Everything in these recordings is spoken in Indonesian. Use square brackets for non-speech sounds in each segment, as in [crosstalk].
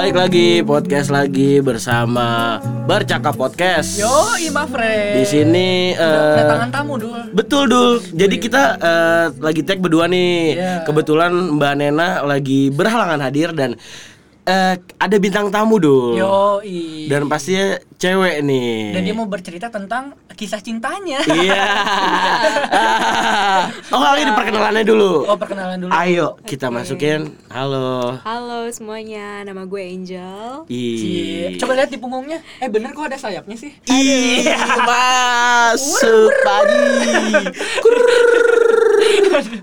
Balik lagi podcast lagi bersama Bercakap Podcast. Yo, Ima Fred. Di sini eh, Kedatangan tamu dulu. betul dul. Jadi kita eh, lagi tag berdua nih. Iya. Kebetulan Mbak Nena lagi berhalangan hadir dan eh, ada bintang tamu dul. Yo, Dan pastinya cewek nih. Dan dia mau bercerita tentang kisah cintanya. Iya. [laughs] [laughs] oh, ini perkenalannya dulu. Oh, perkenalan dulu. Ayo kita masukin. Halo. Halo semuanya, nama gue Angel. Ih. Coba lihat di punggungnya. Eh, bener kok ada sayapnya sih? Iya, masuk pagi. [laughs]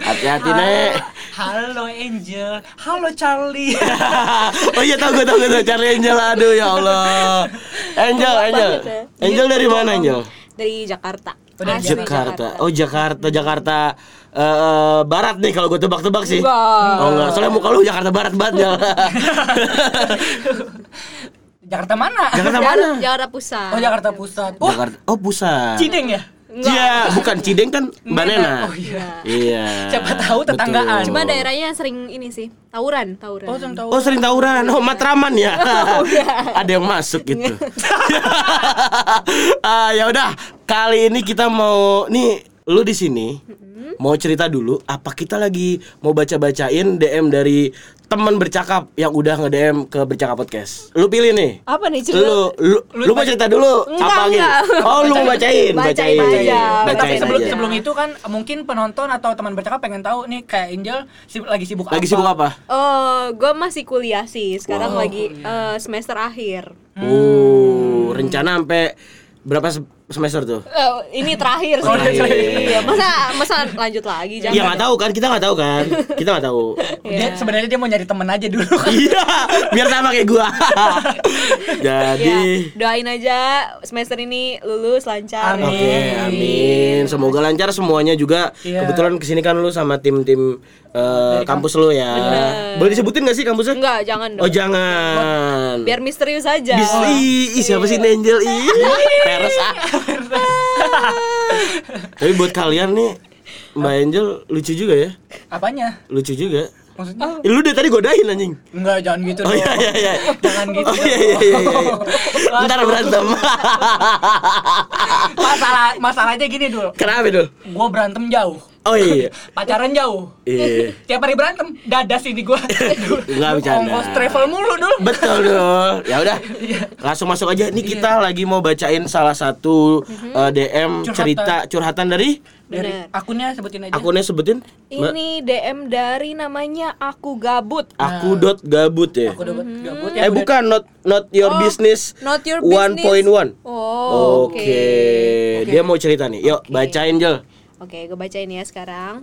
Hati-hati, Nek. Halo Angel. Halo Charlie. [laughs] oh iya tahu gue tahu gue tahu Charlie Angel aduh ya Allah. Angel, Angel. banget ya. Angel dari mana Angel? Dari Jakarta. Oh, dari Asli Jakarta. Oh Jakarta, Jakarta eh, Barat nih kalau gue tebak-tebak sih. Enggak. Oh enggak, soalnya muka lu Jakarta Barat banget ya. [laughs] Jakarta mana? Jakarta Jakarta, mana? Jakarta Pusat. Oh, Jakarta Pusat. Oh, Jakarta. Oh pusat. Cideng ya? Iya, bukan Cideng kan Mbak Nena. Oh iya. Iya. Siapa tahu tetanggaan. Betul. Cuma daerahnya sering ini sih, tawuran, tawuran. Oh, yang tahu. Oh sering tawuran, oh Matraman ya. [laughs] Ada yang masuk gitu. [laughs] ah ya udah, kali ini kita mau nih lu di sini mau cerita dulu apa kita lagi mau baca-bacain DM dari teman bercakap yang udah nge-DM ke bercakap podcast. Lu pilih nih. Apa nih cerita? Lu lu lu mau cerita dulu Enggak, apa gitu? enggak. Oh, lu mau bacain, Bacain aja. Nah, tapi Bacain sebelum aja. sebelum itu kan mungkin penonton atau teman bercakap pengen tahu nih kayak Angel sib- lagi sibuk Lagi apa? sibuk apa? Oh, gue masih kuliah sih. Sekarang Wow. lagi eh, semester akhir. Uh, rencana sampai berapa semester tuh? Eh, ini terakhir sih. Oh. Iya, masa masa lanjut lagi jangan. Iya nggak tahu kan, kita nggak tahu kan, kita nggak tahu. Dia sebenarnya dia mau nyari temen aja dulu. [laughs] Iya, biar sama kayak gua. [laughs] Jadi, Ya, doain aja semester ini lulus lancar. Amin. oke, amin. Semoga lancar semuanya juga. Iya. Kebetulan ke sini kan lu sama tim-tim eh, kampus lu ya. Boleh disebutin gak sih kampusnya? Enggak, jangan dong. Oh jangan. Biar misterius aja. Bis, ih, ih, siapa sih ini Angel? Ih, peres ah. Tapi buat kalian nih, Mbak Angel lucu juga ya. Apanya? Lucu juga. Maksudnya? Eh, lu dari tadi godain anjing. Enggak, jangan gitu Oh dong. iya iya iya. Jangan gitu. Oh iya iya iya. iya. [laughs] Ntar berantem. [laughs] Masalah masalahnya gini dulu. Kenapa dul? Gua berantem jauh. Oh iya. [laughs] Pacaran jauh. Iya. Tiap hari berantem, dadas ini gua. [laughs] Nggak bercanda. Ongkos travel mulu dulu. Betul dul. [laughs] Ya udah. Langsung masuk aja. Nih kita lagi mau bacain salah satu eh, DM Curhatan. cerita curhatan dari Dari Bener. akunnya sebutin aja. akunnya sebutin. Ini DM dari namanya aku gabut. aku dot gabut ya. Aku dapat gabut Eh ya. udah- bukan not not your Oh, business. not your 1.1. Oh, Oke. Dia mau cerita nih. Yuk bacain Jel. Oke, gue bacain ya sekarang.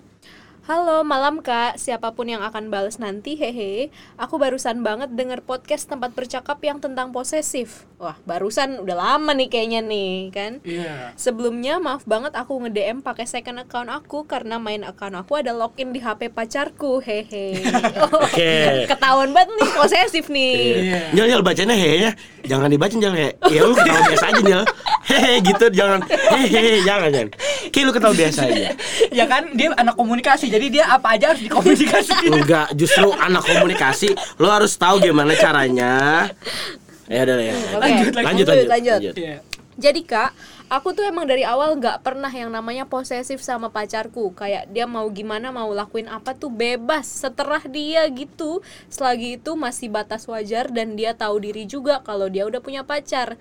Halo malam kak, siapa pun yang akan balas nanti, hehe Aku barusan banget denger podcast tempat bercakap yang tentang posesif Wah, barusan udah lama nih kayaknya nih, kan Iya. Sebelumnya maaf banget aku nge-DM pakai second account aku karena main account aku ada login di HP pacarku. Hehe. Oh, [laughs] Oke. Ketahuan banget nih posesif nih. Iya. Jel, Jel bacanya hehe ya. Jangan dibaca Jel he. Ya lu ketawa biasa aja Jel. Hehe gitu jangan hehe jangan jangan. Kayak lu ketawa biasa aja. [laughs] ya kan dia anak komunikasi, jadi dia apa aja harus dikomunikasiin. [laughs] Enggak, justru anak komunikasi lo harus tahu gimana caranya. Ya udah ya. Oke, Lanjut, lanjut, lanjut. lanjut. Iya. Jadi kak, aku tuh emang dari awal nggak pernah yang namanya posesif sama pacarku. Kayak dia mau gimana mau lakuin apa tuh bebas seterah dia gitu. Selagi itu masih batas wajar dan dia tahu diri juga kalau dia udah punya pacar.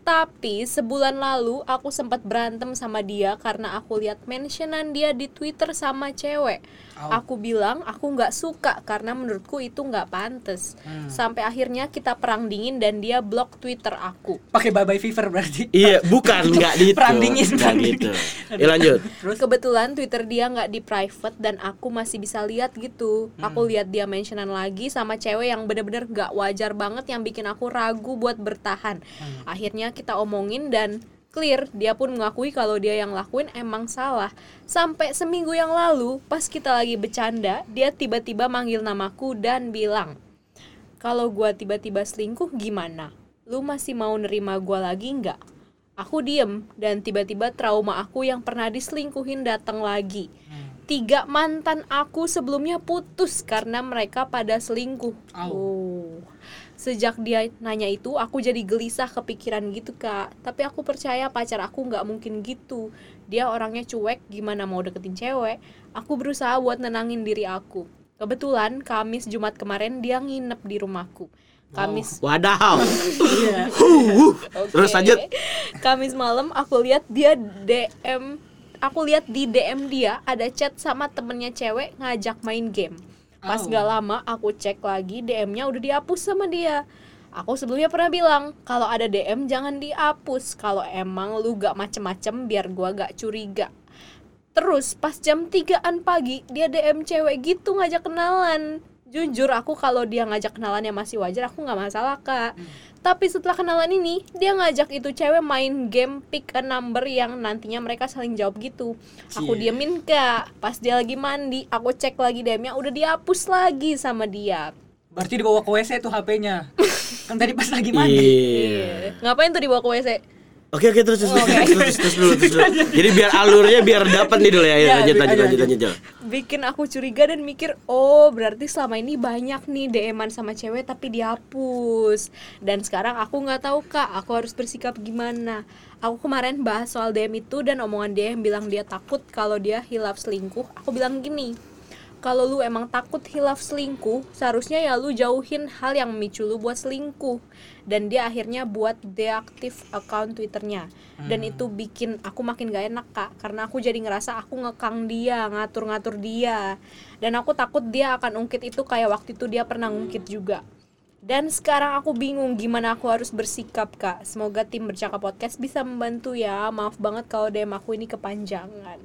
Tapi sebulan lalu aku sempat berantem sama dia karena aku lihat mentionan dia di Twitter sama cewek. Aku bilang aku nggak suka karena menurutku itu nggak pantas. Sampai akhirnya kita perang dingin dan dia blok Twitter aku. Pakai bye-bye fever berarti. Iya, bukan [laughs] enggak di itu. Perang dingin, Nggak perang gitu. dingin. Ya lanjut. [laughs] Kebetulan Twitter dia nggak di private dan aku masih bisa lihat gitu. Aku lihat dia mentionan lagi sama cewek yang bener-bener nggak wajar banget yang bikin aku ragu buat bertahan. Akhirnya kita omongin dan clear dia pun mengakui kalau dia yang lakuin emang salah. Sampai seminggu yang lalu pas kita lagi bercanda dia tiba-tiba manggil namaku dan bilang kalau gua tiba-tiba selingkuh gimana? Lu masih mau nerima gua lagi nggak? Aku diem dan tiba-tiba trauma aku yang pernah diselingkuhin datang lagi. Tiga mantan aku sebelumnya putus karena mereka pada selingkuh. Oh. Sejak dia nanya itu, aku jadi gelisah kepikiran gitu kak. Tapi aku percaya pacar aku nggak mungkin gitu. Dia orangnya cuek, gimana mau deketin cewek. Aku berusaha buat nenangin diri aku. Kebetulan Kamis Jumat kemarin dia nginep di rumahku. Kamis Wadaw. [laughs] Iya. [laughs] Huh, Oke. Terus lanjut. Kamis malam aku lihat dia DM aku lihat di DM dia ada chat sama temennya cewek ngajak main game. Pas Oh. gak lama aku cek lagi DM-nya udah dihapus sama dia. Aku sebelumnya pernah bilang kalau ada DM jangan dihapus kalau emang lu gak macem-macem biar gua gak curiga. Terus pas jam 3an pagi dia DM cewek gitu ngajak kenalan. Jujur aku kalau dia ngajak kenalannya masih wajar aku nggak masalah kak. Tapi setelah kenalan ini dia ngajak itu cewek main game pick a number yang nantinya mereka saling jawab gitu. Aku Cie. diemin kak. Pas dia lagi mandi aku cek lagi DM-nya udah dihapus lagi sama dia. Berarti dibawa ke WC tuh HP-nya. [laughs] kan tadi pas lagi mandi. Iya. Ngapain tuh dibawa ke WC? Oke oke terus terus terus, terus, terus dulu terus dulu. [laughs] Jadi biar alurnya biar dapat nih dulu ya. Ya, lanjut lanjut lanjut, lanjut lanjut. lanjut. bikin aku curiga dan mikir oh berarti selama ini banyak nih DM-an sama cewek tapi dihapus dan sekarang aku nggak tahu kak aku harus bersikap gimana aku kemarin bahas soal DM itu dan omongan dia yang bilang dia takut kalau dia hilaf selingkuh aku bilang gini kalau lu emang takut hilaf selingkuh, seharusnya ya lu jauhin hal yang memicu lu buat selingkuh. Dan dia akhirnya buat deaktif account Twitternya. Dan itu bikin aku makin gak enak kak, karena aku jadi ngerasa aku ngekang dia, ngatur-ngatur dia. Dan aku takut dia akan ungkit itu kayak waktu itu dia pernah ngungkit juga. Dan sekarang aku bingung gimana aku harus bersikap kak. Semoga tim bercakap podcast bisa membantu ya. Maaf banget kalau DM aku ini kepanjangan.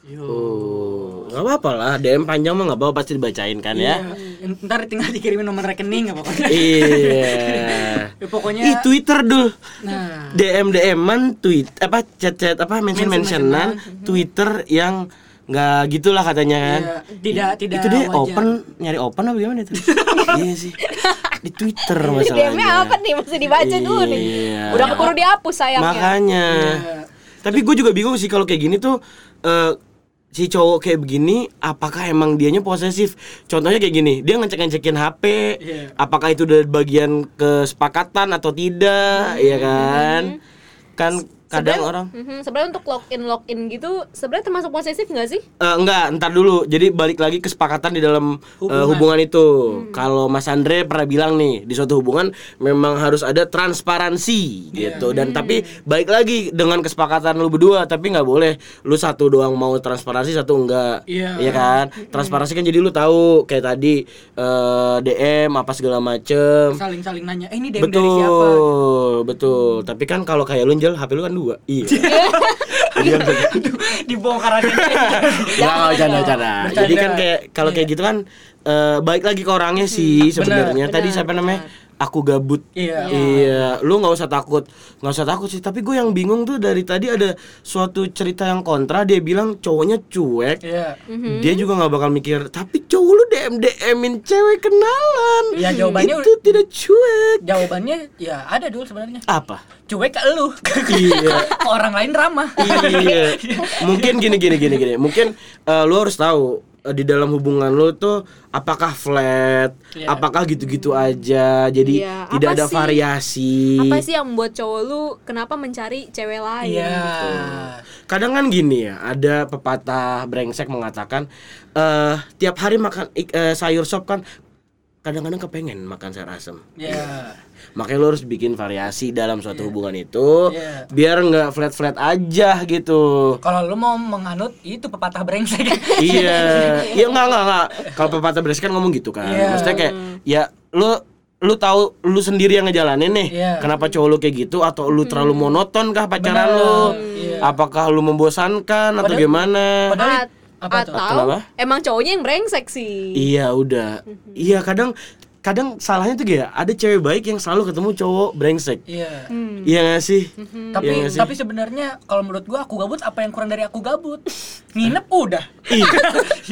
Oh, nggak apa-apa lah. DM panjang mah nggak apa-apa pasti dibacain kan ya. Iya. Ntar tinggal dikirimin nomor rekening apa pokoknya. Iya. [laughs] Ya, pokoknya Ih Twitter dul. nah DM DM-an tweet apa chat-chat apa mention-mentionan Twitter yang nggak gitulah katanya kan. ya, tidak tidak itu dia wajar. open nyari open apa gimana itu? [laughs] iya sih. Di Twitter DM-nya masalahnya. apa nih? Masih dibaca dulu nih. Iya. Udah keburu dihapus sayangnya. Makanya. Iya. Tapi gue juga bingung sih kalau kayak gini tuh eh, si cowok kayak begini apakah emang dianya posesif? Contohnya kayak gini, dia ngecek-ngecekin HP, Iya. apakah itu dari bagian kesepakatan atau tidak, ya kan? Kan kadang orang Mhm, sebenarnya untuk login login gitu sebenarnya termasuk posesif nggak sih? Eh, enggak, ntar dulu. Jadi balik lagi kesepakatan di dalam eh, hubungan, itu. Kalau Mas Andre pernah bilang nih, di suatu hubungan memang harus ada transparansi gitu. Dan tapi balik lagi dengan kesepakatan lu berdua, tapi nggak boleh lu satu doang mau transparansi, satu enggak. Iya. kan? Transparansi kan jadi lu tahu kayak tadi eh, DM apa segala macem. saling saling nanya eh ini DM dari siapa Betul, betul. Tapi kan kalau kayak lu Njel, HP lu kan dua. [laughs] Iya. dibongkar aja enggak bercanda, bercanda. Bercanda. Jadi kan kayak kalau kayak gitu kan eh, baik lagi ke orangnya sih sebenarnya. benar, Tadi siapa namanya? Aku gabut. Iya. Iya, lu nggak usah takut, nggak usah takut sih. Tapi gue yang bingung tuh dari tadi ada suatu cerita yang kontra. Dia bilang cowoknya cuek. iya Dia juga nggak bakal mikir. Tapi cowok lu dm dmin cewek kenalan. Ya, jawabannya itu tidak cuek. jawabannya ya ada dulu sebenarnya Apa? cuek ke lu Iya. Ke [laughs] orang lain ramah iya. [laughs] Mungkin gini gini gini gini. Mungkin eh, lu harus tahu di dalam hubungan lu tuh apakah flat, Iya. apakah gitu-gitu aja. Jadi Iya, tidak apa ada sih? variasi. Apa sih yang membuat cowok lu kenapa mencari cewek lain? iya Kadang kan gini ya, ada pepatah brengsek mengatakan eh tiap hari makan eh, sayur sop kan kadang-kadang kepengen makan sayur asem. iya Makanya lo harus bikin variasi dalam suatu hubungan itu Iya. biar nggak flat-flat aja gitu. kalau lu mau menganut itu pepatah brengsek [laughs] iya, iya enggak enggak enggak. Kalau pepatah beres kan ngomong gitu kan. Iya. Maksudnya kayak ya lu lu tahu lu sendiri yang ngejalanin nih. Iya. Kenapa cowok lu kayak gitu atau lu terlalu monoton kah pacaran Bener. lu? Iya. Apakah lu membosankan atau Padahal- gimana? padahal- Apa tuh? atau Kenapa? emang cowoknya yang brengsek sih. Iya, udah. Iya, kadang kadang salahnya tuh kayak ada cewek baik yang selalu ketemu cowok brengsek. iya Hmm. Iya gak sih? tapi Iya nggak sih? tapi sebenarnya kalau menurut gua aku gabut apa yang kurang dari aku gabut [laughs] nginep udah Iya.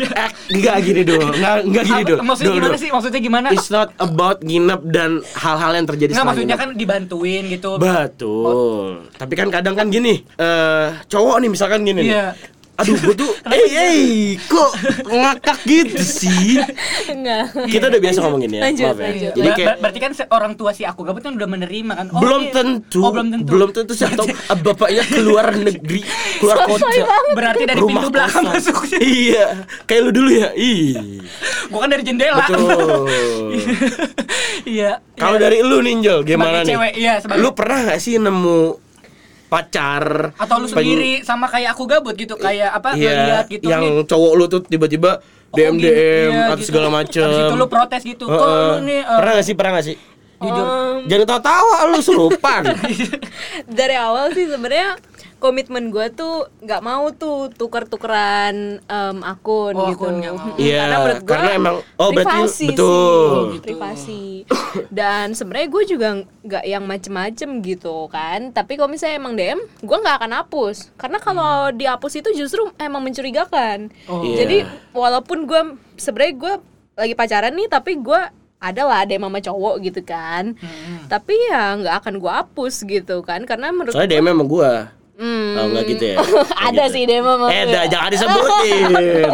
[laughs] eh, enggak gini dulu. Enggak enggak gini dulu. maksudnya Dul, gimana dul. sih maksudnya gimana It's not about nginep dan hal-hal yang terjadi Nggak setelah maksudnya nginep. kan dibantuin gitu Betul. Tapi kan kadang kan gini, eh cowok nih misalkan gini nih. Aduh, gue tuh, [laughs] eh, eh, kok ngakak gitu sih? enggak Kita udah biasa ngomongin ya, Lanjut, maaf ya. lanjut. Jadi Ber- kayak ber- berarti kan orang tua si aku gabut kan udah menerima kan Oh, belum iya. tentu, oh, belum tentu belum tentu siapa tahu ah, bapaknya keluar negeri, keluar kota. berarti dari rumah pintu belakang masuk Iya, kayak lu dulu ya. Ih. gua kan dari jendela Betul. [laughs] iya Kalau iya. dari lu Ninjol gimana Sebagai nih? cewek, iya, sebagai- Lu pernah gak sih nemu pacar atau lu sendiri sama kayak aku gabut gitu kayak apa Iya, ngeliat gitu yang nih. cowok lu tuh tiba-tiba Oh, DM gini, DM iya, atau gitu. segala macem Habis itu lu protes gitu. Kok Heeh. lu nih, eh, pernah gak sih? Pernah gak sih? jujur Jangan tawa-tawa lu serupan. [laughs] dari awal sih sebenarnya komitmen gue tuh nggak mau tuh tuker-tukeran em, akun Oh, gitu. Iya, karena menurut gue karena emang- oh, berarti privasi betul. sih, gitu. privasi dan sebenarnya gue juga nggak yang macem-macem gitu kan tapi kalau misalnya emang DM gue nggak akan hapus karena kalau dihapus itu justru emang mencurigakan Oh. Iya. jadi walaupun gue sebenarnya gue lagi pacaran nih tapi gue ada lah ada sama cowok gitu kan tapi ya nggak akan gue hapus gitu kan karena menurut Soalnya DM emang gua. Hmm. Oh, enggak gitu ya. [laughs] ada sih dia mah Eh, dah, jangan disebutin.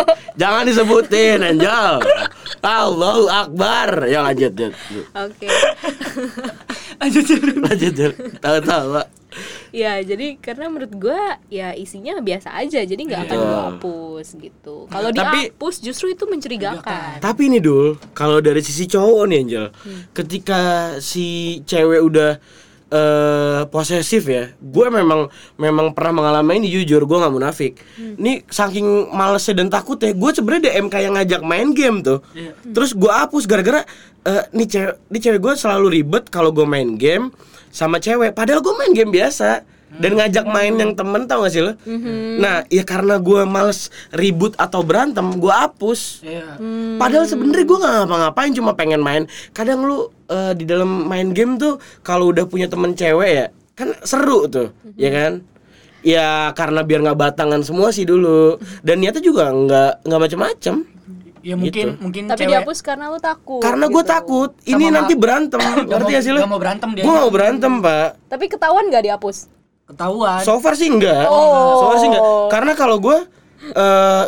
[laughs] jangan disebutin, Angel. Allahu Akbar. Ya lanjut, lanjut. oke [laughs] Lanjut, lanjut. Lanjut. Tahu-tahu, Pak. ya jadi karena menurut gua ya isinya biasa aja jadi nggak akan Betul. gua hapus gitu kalau Tapi- dihapus justru itu mencurigakan Tapi ini dul, kalau dari sisi cowok nih Angel, ketika si cewek udah eh posesif ya, gue memang memang pernah mengalami ini jujur, gue nggak munafik. Nih saking malesnya dan takutnya, gue sebenarnya DM kayak ngajak main game tuh. Iya. Terus gue hapus gara-gara eh nih cewek, nih cewek gue selalu ribet kalau gue main game sama cewek. Padahal gue main game biasa dan ngajak main yang temen tau gak sih lo? Nah ya karena gue males ribut atau berantem, gue hapus. Iya. Padahal sebenarnya gue nggak ngapa-ngapain cuma pengen main. Kadang lu eh, di dalam main game tuh kalau udah punya temen cewek ya kan seru tuh, ya kan? Ya karena biar nggak batangan semua sih dulu. Dan niatnya juga nggak nggak macem-macem. Ya mungkin Gitu. mungkin tapi cewek dihapus karena lu takut Karena gue gitu. takut ini Sama nanti berantem. [coughs] Ngerti mau- gak sih lu? nggak mau berantem dia. Gue mau berantem pak. tapi ketahuan nggak dihapus ketahuan. So far sih enggak. Oh. So far sih enggak. Karena kalau gue eh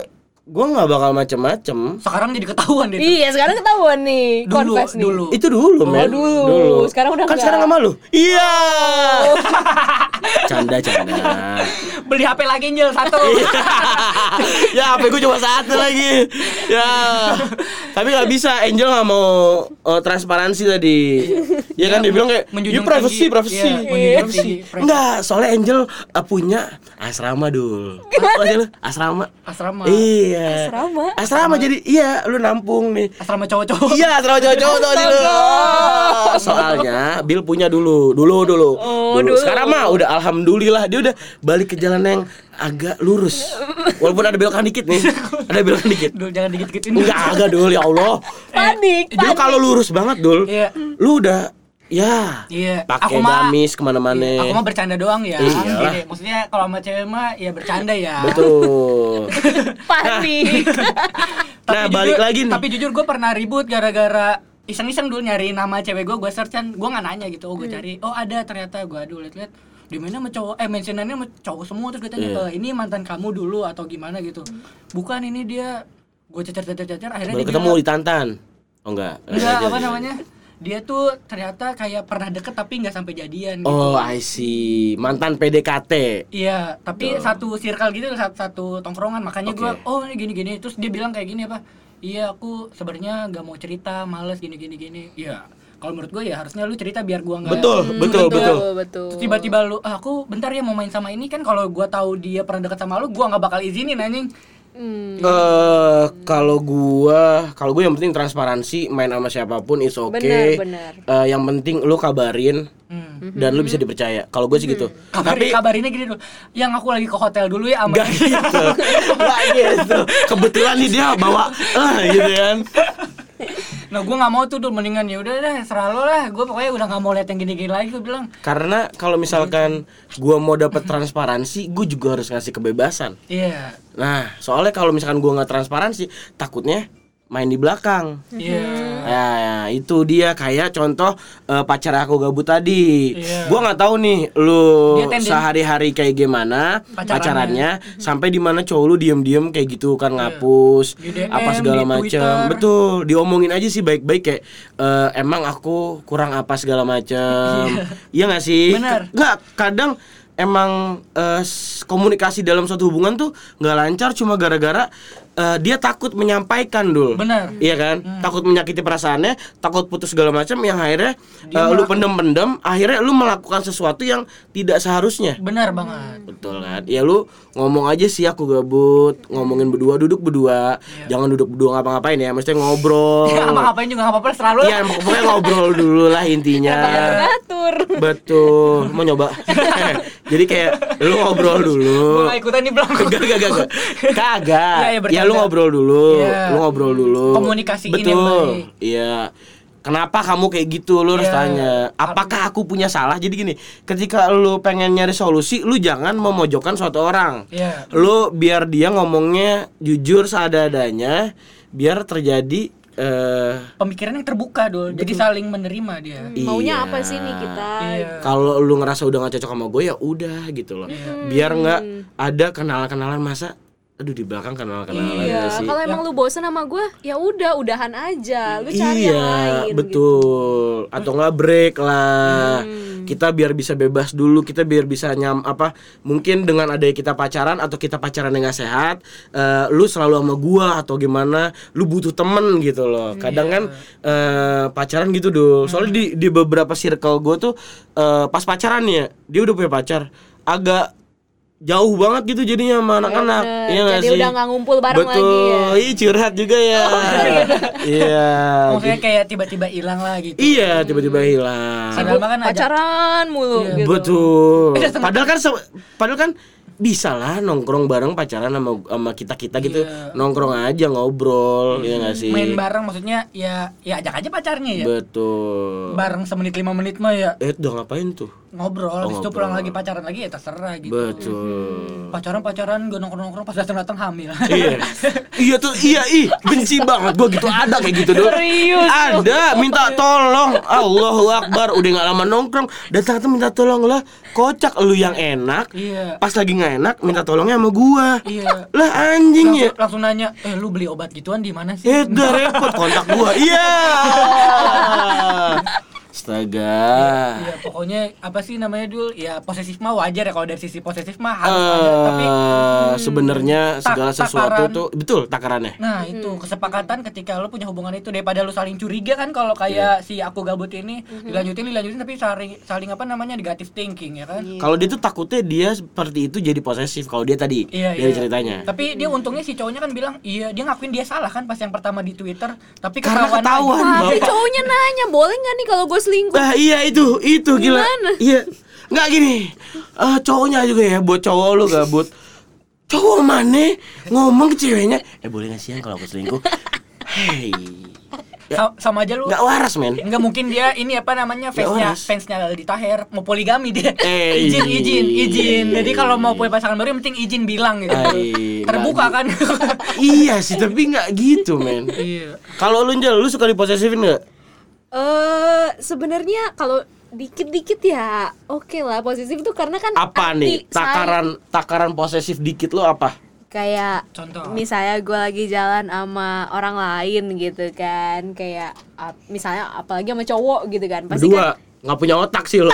gue nggak bakal macem-macem. Sekarang jadi ketahuan dia. tuh. iya sekarang ketahuan nih Dulu, confess nih dulu. Itu dulu, men. dulu. Sekarang udah kan enggak. sekarang sama lu. Iya. [laughs] canda canda. Beli HP lagi Angel satu. Iya. ya HP gue cuma satu lagi. Ya. Tapi nggak bisa. Angel nggak mau eh, transparansi tadi. Ya kan dia bilang kayak menjunjung "Ya, privacy, tinggi." privacy, Iya, menjunjung privacy." privacy. Enggak, soalnya Angel eh, punya asrama dul. Apa sih lu? Asrama. Asrama. Iya. Asrama? Asrama jadi iya lu nampung nih. Asrama cowok-cowok. Iya, asrama cowok-cowok tuh sih lu. Soalnya Bill punya dulu, dulu dulu. Oh, dulu. Sekarang mah udah alhamdulillah dia udah balik ke jalan yang agak lurus. Walaupun ada belokan dikit nih. Ada belokan dikit. Dul jangan dikit-dikitin. Enggak agak dul ya Allah. panik Dulu kalau lurus banget dul. Iya. Lu udah ya Iya. pakai gamis ke mana-mana. Aku mah bercanda doang ya. Gini, maksudnya kalau sama cewek mah ya bercanda ya. Betul. [laughs] panik Nah, Tapi balik jujur- lagi nih. Tapi jujur gue pernah ribut gara-gara iseng-iseng dulu nyari nama cewek gue, gue search kan, gue nggak nanya gitu, oh gue cari, oh ada ternyata gue aduh liat-liat di mana sama cowok, eh mentionannya sama cowok semua terus gue tanya, Iya. "Eh, ini mantan kamu dulu atau gimana gitu, bukan ini dia, gue cacar-cacar-cacar, akhirnya Baru dia ketemu bilang, di Tantan. Oh enggak. enggak apa namanya, dia tuh ternyata kayak pernah deket tapi nggak sampai jadian gitu. Oh, I see. Mantan PDKT. Iya, tapi satu circle gitu satu, satu tongkrongan makanya Oke. gua oh ini gini gini terus dia bilang kayak gini apa? Iya aku sebenarnya nggak mau cerita, males gini gini gini. Iya, kalau menurut gue ya harusnya lu cerita biar gua nggak Betul, Hmm, betul, betul. betul Terus tiba-tiba lu, ah, aku bentar ya mau main sama ini kan kalau gua tahu dia pernah deket sama lu, gua nggak bakal izinin anjing. Hmm, Eh kalau gua kalau gue yang penting transparansi main sama siapa pun is oke. Benar, benar. Eh, yang penting lu kabarin Hmm. dan lu bisa dipercaya. Kalau gue sih gitu. Kabarin, Tapi kabarinnya gini dulu. Yang aku lagi ke hotel dulu ya sama Gak gitu [laughs] Gak gitu Kebetulan nih dia bawa ah gitu kan [laughs] Nah, gua nggak mau tuh dulu mendingan ya udah deh, serah lo lah. Gua pokoknya udah nggak mau lihat yang gini-gini lagi gua bilang. Karena kalau misalkan gua mau dapat transparansi Gue juga harus ngasih kebebasan Iya. Nah soalnya kalau misalkan gua nggak transparansi Takutnya main di belakang Iya. Ya, ya, itu dia kayak contoh eh, pacar aku gabut tadi. Iya. Gua nggak tahu nih lu sehari-hari kayak gimana Pacarannya. pacarannya sampai di mana cowok lu diem-diem kayak gitu kan ngapus Di DM, apa segala macam. Betul, diomongin aja sih baik-baik kayak eh, emang aku kurang apa segala macam. Iya nggak sih? Benar. Nggak, kadang emang s- komunikasi dalam suatu hubungan tuh nggak lancar cuma gara-gara eh, dia takut menyampaikan dul. Benar. Iya kan? Takut menyakiti perasaannya, takut putus segala macam yang akhirnya Dia eh, lu pendem-pendem, akhirnya lu melakukan sesuatu yang tidak seharusnya. Benar banget. Betul kan? Ya lu ngomong aja sih aku gabut, ngomongin berdua, duduk berdua. Jangan duduk berdua ngapa-ngapain ya, mesti ngobrol. [laughs] Ya, ngapain juga nggak apa-apa selalu. Iya, pokoknya ngobrol dulu lah intinya. ngatur Betul. Mau nyoba. [laughs] Jadi kayak lu ngobrol dulu. Nggak ikutan nih belum. Gak, gak, gak, gak. [laughs] Kagak. Iya, iya, ya bercanda. Lu ngobrol dulu. Iya. Lu ngobrol dulu. Komunikasiin yang Betul. baik. Iya. Kenapa kamu kayak gitu lu harus Iya. tanya. Apakah aku punya salah? Jadi gini, ketika lu pengen nyari solusi, lu jangan memojokkan suatu orang. Iya. Lu biar dia ngomongnya jujur seadanya, biar terjadi eh Pemikiran yang terbuka dul. Jadi saling menerima dia. maunya Iya. apa sih nih kita Iya. kalau lu ngerasa udah gak cocok sama gue ya udah gitu loh biar nggak ada kenalan-kenalan masa aduh di belakang kenalan-kenalan Iya, gitu sih kalau emang lu bosen sama gue, ya udah, udahan aja. Lu cari yang iya lain. gitu. betul atau nggak break lah Hmm. kita biar bisa bebas dulu kita biar bisa nyam apa mungkin dengan adanya kita pacaran atau kita pacaran yang gak sehat eh, lu selalu sama gua atau gimana lu butuh temen gitu loh kadang kan eh, pacaran gitu dulu soalnya di di beberapa circle gua tuh eh, pas pacaran ya dia udah punya pacar agak jauh banget gitu jadinya sama anak-anak bener. iya nggak Jadi sih udah nggak ngumpul bareng betul lagi ya. Ih, curhat juga ya iya Maksudnya kayak tiba-tiba hilang lah gitu. Iya, tiba-tiba hilang. Padahal mah kan Pacaran mulu Iya, gitu. Betul. Padahal kan padahal kan bisa lah nongkrong bareng pacaran sama sama kita kita gitu. Iya. nongkrong aja ngobrol ya nggak sih? main bareng maksudnya ya ya ajak aja pacarnya ya. betul. Bareng semenit lima menit mah ya. Eh udah ngapain tuh? Ngobrol, Oh, habis itu pulang lagi pacaran lagi ya terserah gitu. betul. Pacaran pacaran gue nongkrong nongkrong pas datang datang hamil. iya. [laughs] Iya tuh iya ih benci banget gua gitu ada kayak gitu doang Serius ada minta tolong. Allahu Akbar udah nggak lama nongkrong datang tuh minta tolong lah. Kocak lu yang enak. Iya. pas lagi nggak enak minta tolongnya sama gua Iya. lah anjing ya Langsung, langsung nanya, eh lu beli obat gituan di mana sih? Eh, udah repot kontak gua. Iya. [laughs] Astaga. Iya pokoknya apa sih namanya dul ya posesif mah wajar ya kalau dari sisi posesif mah harus wajar tapi Eh, sebenarnya tak- segala sesuatu takaran. tuh betul takarannya. Nah itu kesepakatan ketika lu punya hubungan itu daripada lu saling curiga kan kalau kayak si aku gabut ini dilanjutin dilanjutin tapi saling saling apa namanya negative thinking ya kan? Kalau dia tuh takutnya dia seperti itu jadi posesif kalau dia tadi Iya, dari iya. ceritanya. Tapi dia untungnya si cowoknya kan bilang iya dia ngakuin dia salah kan pas yang pertama di Twitter tapi Karena ketahuan ketahuan, cowoknya nanya, boleh nggak nih kalau gue selingkuh? Nah, iya itu, itu gila. Gimana? Iya. Nggak gini. eh cowoknya juga ya buat cowok lu gabut. Cowok mana ngomong ke ceweknya, "Eh boleh nggak sih yang kalau aku selingkuh?" [laughs] Hei. Ya, Sa- sama aja lu nggak waras, men. Enggak mungkin dia ini apa namanya fansnya fansnya Aldi Taher mau poligami dia Eh, [laughs] izin izin izin iya. jadi kalau mau punya pasangan baru yang penting izin bilang gitu Ay, [laughs] terbuka kan iya sih, tapi nggak gitu, men. iya Kalau lu Njel, lu suka diposesifin nggak? Eh, sebenarnya kalau dikit-dikit ya oke lah posesif itu karena kan Apa nih? arti sayang. Takaran takaran posesif dikit lu apa? kayak Contoh. misalnya gue lagi jalan sama orang lain gitu kan kayak misalnya apalagi sama cowok gitu kan pasti Berdua kan nggak punya otak sih lo.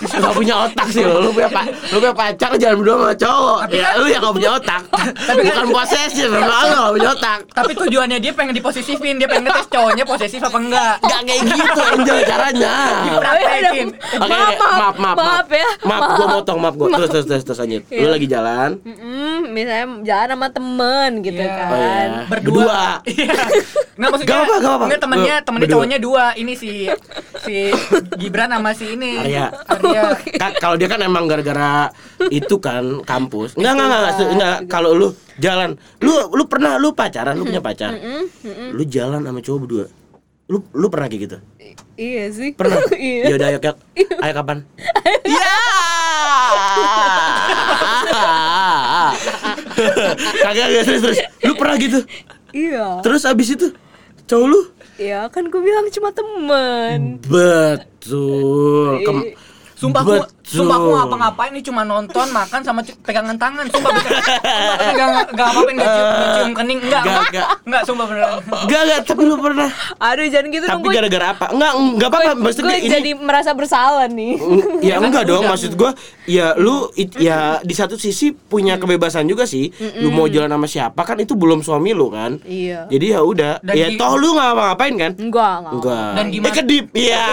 Nggak punya otak sih lo. Lu punya pa lu punya pacar jangan berdua sama cowok. Ya lu yang nggak punya otak. Tapi bukan posesif memang lu nggak punya otak. Tapi tujuannya dia pengen diposesifin. Dia pengen ngetes cowoknya posesif apa enggak. Nggak kayak gitu Angel caranya. Dipraktekin. Oke, Maaf, oke, maaf, maaf, maaf ya, maaf, gua motong, maaf, gua. Terus, terus, terus, terus lanjut. Lu lagi jalan, misalnya jalan sama temen gitu Iya. kan. Oh ya, berdua. Iya. Nggak maksudnya Gak apa, gak apa. nggak temennya temennya cowoknya dua. Ini si si Gibran sama si ini Arya. Arya Kan kalau dia kan emang gara-gara itu kan kampus. Enggak enggak enggak, enggak, enggak. Kalau lu jalan, lu lu pernah lu pacaran, lu punya pacar. Lu jalan sama cowok berdua. Lu lu pernah kayak gitu? iya sih Pernah? [laughs] iya Ya udah ayo Kak. Ayo kapan? [laughs] Ya. Kagak [laughs] kagak serius terus. Lu pernah gitu? iya Terus abis itu cowok lu? Ya kan gue bilang cuma temen Betul. Kem- Sumpah aku, Betul. Sumpah aku ngapa-ngapain ini cuma nonton, makan sama pegangan tangan. Sumpah. Sumpah, enggak enggak enggak apa-apain enggak cium, enggak cium kening enggak. Enggak, enggak. Enggak, sumpah beneran. Enggak enggak, tapi lu pernah. Aduh jangan gitu dong Tapi gara-gara apa? Enggak, enggak apa-apa. Maksudnya gue ini jadi merasa bersalah nih Ya kan enggak dong, maksud gua ya lu ya di satu sisi punya kebebasan juga sih. Lu mau jalan sama siapa kan itu belum suami lu kan. Iya Jadi ya udah, ya toh lu nggak ngapain kan? Enggak, enggak Enggak. Dan gimana- Eh kedip, iya.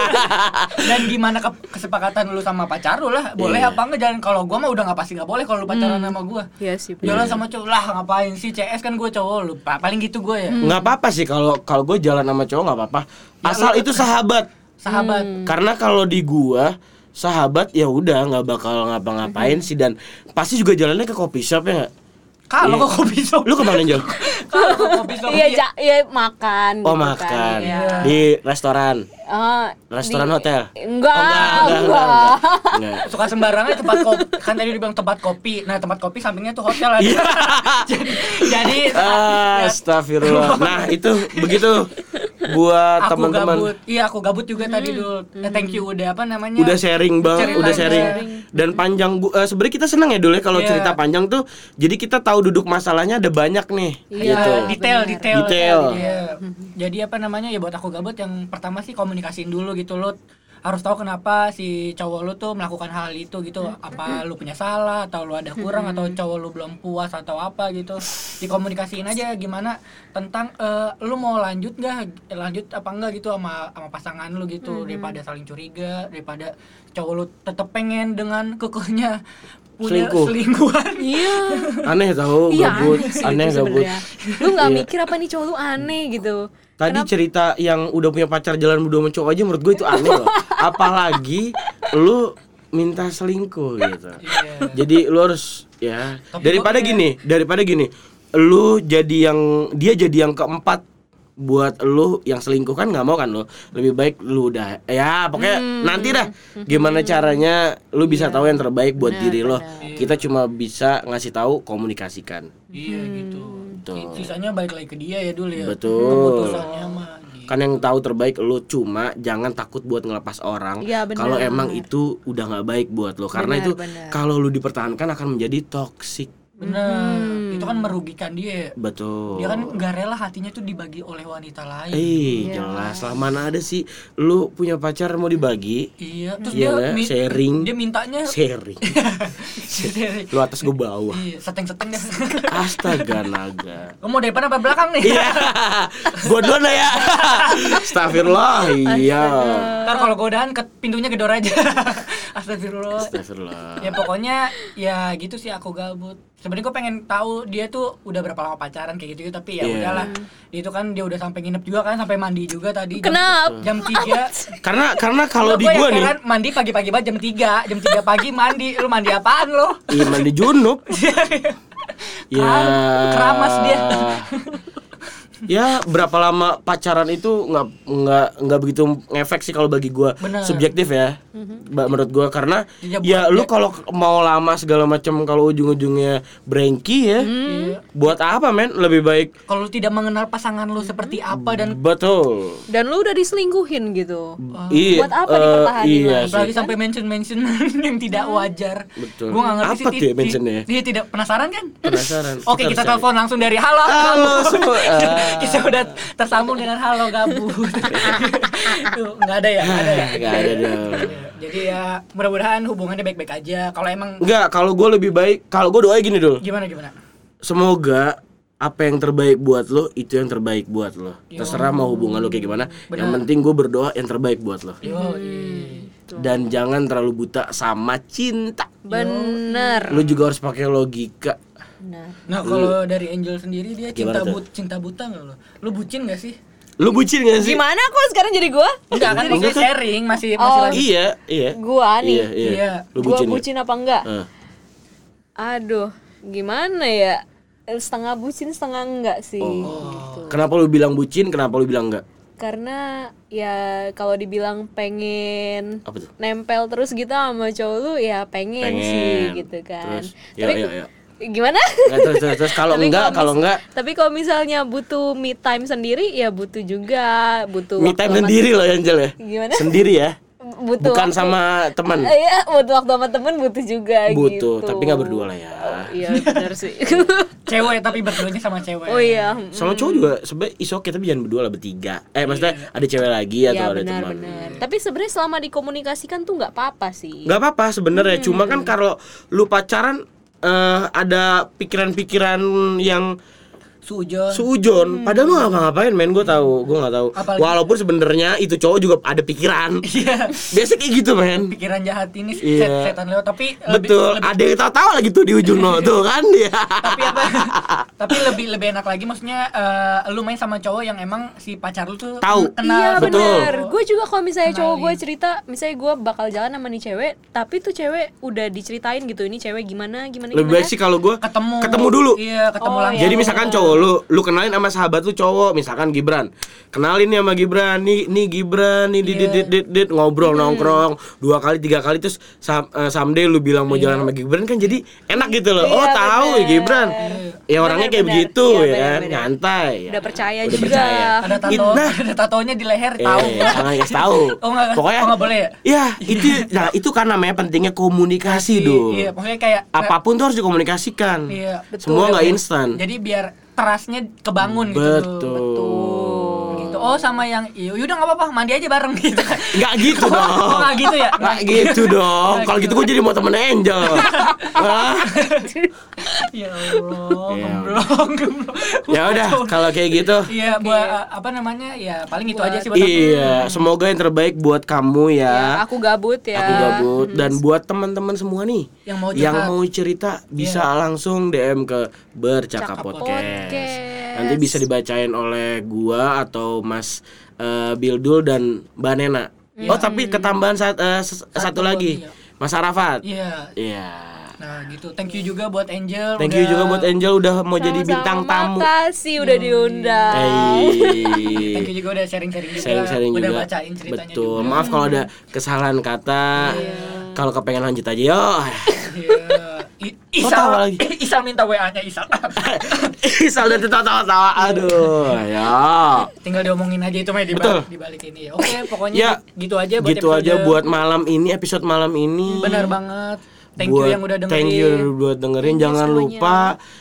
[laughs] Dan gimana ke- kesepakatan lu sama pacar lu lah? Boleh Iya. apa enggak? Jangan kalau gua mah udah enggak pasti enggak boleh kalau lu pacaran sama gua. Iya sih bener. Jalan sama cowok lah ngapain sih CS kan gue cowok lu Pa- paling gitu gue ya Nggak apa-apa sih kalau kalau gue jalan sama cowok nggak apa-apa. Ya, Asal lu- itu sahabat. sahabat Karena kalau di gua sahabat ya udah nggak bakal ngapa-ngapain sih dan pasti juga jalannya ke kopi shop ya nggak? Kalau Iya. kok kopi shop Lu ke mana Jol? kalau kopi shop [laughs] Iya, ja, iya makan Oh gitu kan, makan iya. di restoran, Ah, restoran di- hotel. Enggak, Oh, enggak, enggak, enggak. enggak, enggak. suka sembarangan tempat kopi kan tadi dibilang tempat kopi nah tempat kopi sampingnya tuh hotel ada Iya. [laughs] jadi jadi Astagfirullah. Nah itu begitu buat teman-teman. iya aku gabut juga tadi dulu Eh, thank you udah apa namanya Udah sharing bang, Cerita udah sharing. sharing. Dan panjang bu, eh, sebenarnya kita senang ya dulu ya kalau Iya. cerita panjang tuh. Jadi kita tahu duduk masalahnya ada banyak nih. Iya, gitu. detail detail Detail. Iya. jadi apa namanya ya buat aku gabut yang pertama sih komunikasiin dulu gitu lo harus tahu kenapa si cowok lu tuh melakukan hal itu gitu apa lu punya salah atau lu ada kurang atau cowok lu belum puas atau apa gitu dikomunikasiin aja gimana tentang eh, lu mau lanjut nggak lanjut apa enggak gitu sama sama pasangan lu gitu daripada saling curiga daripada cowok lu tetap pengen dengan kekehnya punya Selingkuh. selingkuhan Iya. Aneh tahu Iya, gabut, aneh sih aneh gabut. Lu nggak Iya. mikir apa nih cowok lu aneh gitu. Tadi Kenapa? cerita yang udah punya pacar jalan berdua sama cowok aja menurut gue itu aneh loh. [laughs] Apalagi lu minta selingkuh gitu. Iya. Jadi lu harus ya Tapi daripada gini, daripada gini, lu jadi yang dia jadi yang keempat buat lu yang selingkuh kan nggak mau kan lu lebih baik lu udah ya pokoknya Hmm. nanti dah gimana caranya lu bisa tahu yang terbaik buat diri lo kita cuma bisa ngasih tahu komunikasikan Iya gitu. Betul. Sisanya balik lagi ke dia ya dulu ya. Betul. Keputusannya mah. gitu. kan yang tahu terbaik lu cuma jangan takut buat ngelepas orang Iya, benar. kalau emang itu udah nggak baik buat lo karena Benar, itu benar. kalau lu dipertahankan akan menjadi toksik Bener. Itu kan merugikan dia. betul Dia kan nggak rela hatinya tuh dibagi oleh wanita lain. eh Iya. jelas lah mana ada sih lu punya pacar mau dibagi Iya. Terus Iya dia mi- sharing. Dia mintanya sharing [laughs] lu atas gue bawah Iya, seteng-seteng dah. [laughs] astaga naga Lu mau depan apa belakang nih? iya [laughs] gua duluan ya Astagfirullah iya Ntar kalau godahan ke pintunya gedor aja. Astagfirullah. Astagfirullah ya pokoknya ya gitu sih aku gabut sebenarnya gue pengen tahu dia tuh udah berapa lama pacaran kayak gitu tapi ya Iya. udahlah dia itu kan dia udah sampai nginep juga kan sampai mandi juga tadi jam- Kenapa? jam tiga karena karena kalau di Gua gua yang nih mandi pagi-pagi banget jam 3 jam 3 pagi mandi lu mandi apaan lo Iya mandi junub. [laughs] ya. keramas dia. [laughs] ya berapa lama pacaran itu nggak nggak nggak begitu ngefek sih kalau bagi gua Bener. subjektif ya Ba- menurut gua karena Ya, ya lu kalau mau lama segala macam kalau ujung-ujungnya brengki ya Iya. buat apa men lebih baik kalau lu tidak mengenal pasangan lu seperti apa dan betul Dan lu udah diselingkuhin gitu. iya Buat apa eh, dipertahanin iya lagi? apalagi sampai mention mention [laughs] yang tidak wajar Betul. gua nggak ngerti Apa sih tuh ya ti- ti- mentionnya? dia tidak penasaran kan penasaran [laughs] Oke kita cari. telepon langsung dari halo Halo semua. [laughs] [laughs] Kita udah tersambung dengan halo gabut [laughs] Tuh, nggak ada ya nggak ada ya Nggak ada dong. jadi ya mudah-mudahan hubungannya baik-baik aja kalau emang Enggak, kalau gue lebih baik, kalau gue doa gini dulu. gimana gimana Semoga apa yang terbaik buat lo itu yang terbaik buat lo. Yo. Terserah mau hubungan lo kayak gimana. Yang Benar. penting gue berdoa yang terbaik buat lo. yo Dan jangan terlalu buta sama cinta. Bener. Lo juga harus pakai logika. Bener. nah kalau dari Angel sendiri dia cinta Gimana tuh? but cinta buta nggak lo lu bucin nggak sih Lo bucin gak sih? Gimana kok sekarang jadi gua? enggak kan Enggak masih kan? sharing masih masih Oh. lagi Iya, iya. Gua nih. Iya, iya. Iya. Lo Gua bucin, bucin, gak? apa enggak? Eh. Aduh, gimana ya? Setengah bucin, setengah enggak sih. Oh. gitu. Kenapa lo bilang bucin? Kenapa lo bilang enggak? Karena ya kalau dibilang pengen Apa tuh? nempel terus gitu sama cowok lu ya pengen, Pengen. sih gitu kan. Terus, ya, Tapi ya, ya. Gimana? Nggak, terus terus, terus kalau enggak kalau enggak Tapi kalau misalnya butuh me time sendiri ya butuh juga, butuh me time sendiri loh Angel ya. Gimana? Sendiri ya. [laughs] Butuh Bukan waktu- sama teman. Iya, butuh waktu sama temen butuh juga Butuh, gitu. tapi nggak berdua lah ya. Iya, benar sih. [laughs] Cewek tapi berduanya sama cewek. oh iya. Sama cowok juga sebenarnya is okay tapi jangan berdua lah bertiga. Eh maksudnya ada cewek lagi atau Iya ada teman. benar. Tapi sebenarnya selama dikomunikasikan tuh nggak apa-apa sih. Gak apa-apa sebenarnya, cuma Hmm. kan kalau lu pacaran eh, ada pikiran-pikiran yang Sujon. Sujon, padahal lu gak ngapain men, gue tahu, gue nggak tahu. Apalagi- Walaupun sebenarnya itu cowok juga ada pikiran. [laughs] Iya. Biasa kayak gitu men. Pikiran jahat ini Iya. set setan lewat tapi Betul, lebih- ada yang tahu-tahu lagi tuh di ujung no tuh kan dia. tapi apa [laughs] tapi lebih lebih enak lagi maksudnya eh, lu main sama cowok yang emang si pacar lu tuh Tahu. kenal Iya Betul. benar. Gue juga kalau misalnya cowok gue cerita, misalnya gue bakal jalan sama nih cewek, tapi tuh cewek udah diceritain gitu, ini cewek gimana gimana Lebih gimana. baik sih kalau gue ketemu ketemu dulu. iya ketemu Oh, langsung Jadi misalkan cowok lu, lu kenalin sama sahabat lu cowok, misalkan Gibran. Kenalin nih sama Gibran, nih nih Gibran, nih dit dit dit dit, dit, ngobrol nongkrong dua kali tiga kali terus sam- eh, someday lu bilang mau jalan sama Gibran kan jadi enak gitu loh. oh Iya, tahu ya bener. Gibran. Ya orangnya kayak Bener, begitu iya, ya bener, kan, bener. nyantai. ya. Udah percaya Udah juga. percaya. ada tato It- nah, ada tatonya di leher Eh, tahu jangan kasih tahu. Oh, nggak- Pokoknya oh, boleh ya? Iya, [laughs] itu nah itu kan namanya pentingnya komunikasi dong. iya pokoknya kayak Apa pun tuh harus dikomunikasikan. Iya, Semua nggak instan. jadi biar trustnya kebangun gitu Betul. Gitu oh sama yang iya yaudah nggak apa-apa mandi aja bareng [laughs] gitu Nggak gitu Oh, dong. oh, nggak gitu ya Nggak gitu dong. Nggak Kalau gitu gue jadi mau temen Angel. [laughs] Ya Allah Iya. gemblong gemblong ya udah, kalau kayak gitu. iya buat uh, apa namanya ya paling itu aja sih buat aku. Iya, semoga yang terbaik buat kamu Ya, ya. aku gabut ya. Aku gabut dan buat teman-teman semua nih Yang mau yang mau cerita bisa langsung DM ke bercakap Cakap podcast. Nanti bisa dibacain oleh gua atau Mas eh, Bildul dan Mbak Nena. Oh tapi ketambahan sat- eh, ses- satu, lagi, ya. Mas Arafat. iya Iya. nah gitu thank you juga buat Angel Thank you udah- juga buat Angel udah mau jadi Sama-sama, bintang tamu. Makasih udah diundang. [laughs] thank Hey. you juga udah sharing-sharing juga Sharing-sharing udah juga. bacain ceritanya Betul. juga. Maaf kalau ada kesalahan kata. Kalau kepengen lanjut aja yo. [laughs] Iya. I- Oh, Isal tawa lagi. [laughs] Isal minta WA-nya Isal. [laughs] Isal dan tawa-tawa. Aduh, ya. Tinggal diomongin aja itu mah di balik, di balik ini. Oke, pokoknya Ya, gitu aja buat Gitu aja episode- buat malam ini episode malam ini. Benar banget. Thank Buat- you yang udah dengerin. Thank you buat dengerin. Thank Jangan semuanya. lupa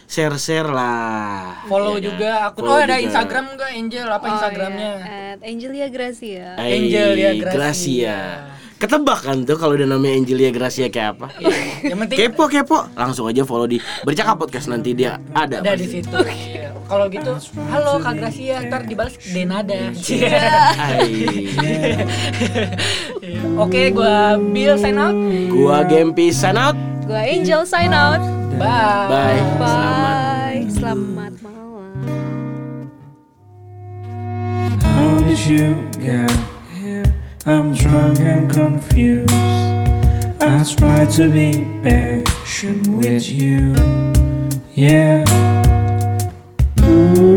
share-share lah. Follow Ya kan? juga akun. Follow oh, ada juga. Instagram enggak Angel? Apa Oh, Instagramnya? iya. At Angelia Gracia. Ay, Angel ya, Gracia. Gracia. Ketebak kan tuh kalau udah namanya Angelia Gracia kayak apa? Yang penting Kepo kepo, langsung aja follow di bercakap podcast nanti dia ada. ada di situ. Iya. Kalau gitu, halo Kak Gracia, ntar dibalas Denada. Iya. Oke, gua Bill sign out. Gua Gempi sign out. Gua Angel sign out. Bye. Bye. Selamat. Bye. Selamat malam. How did you get? I'm drunk and confused. I try to be patient with you. Yeah. Ooh.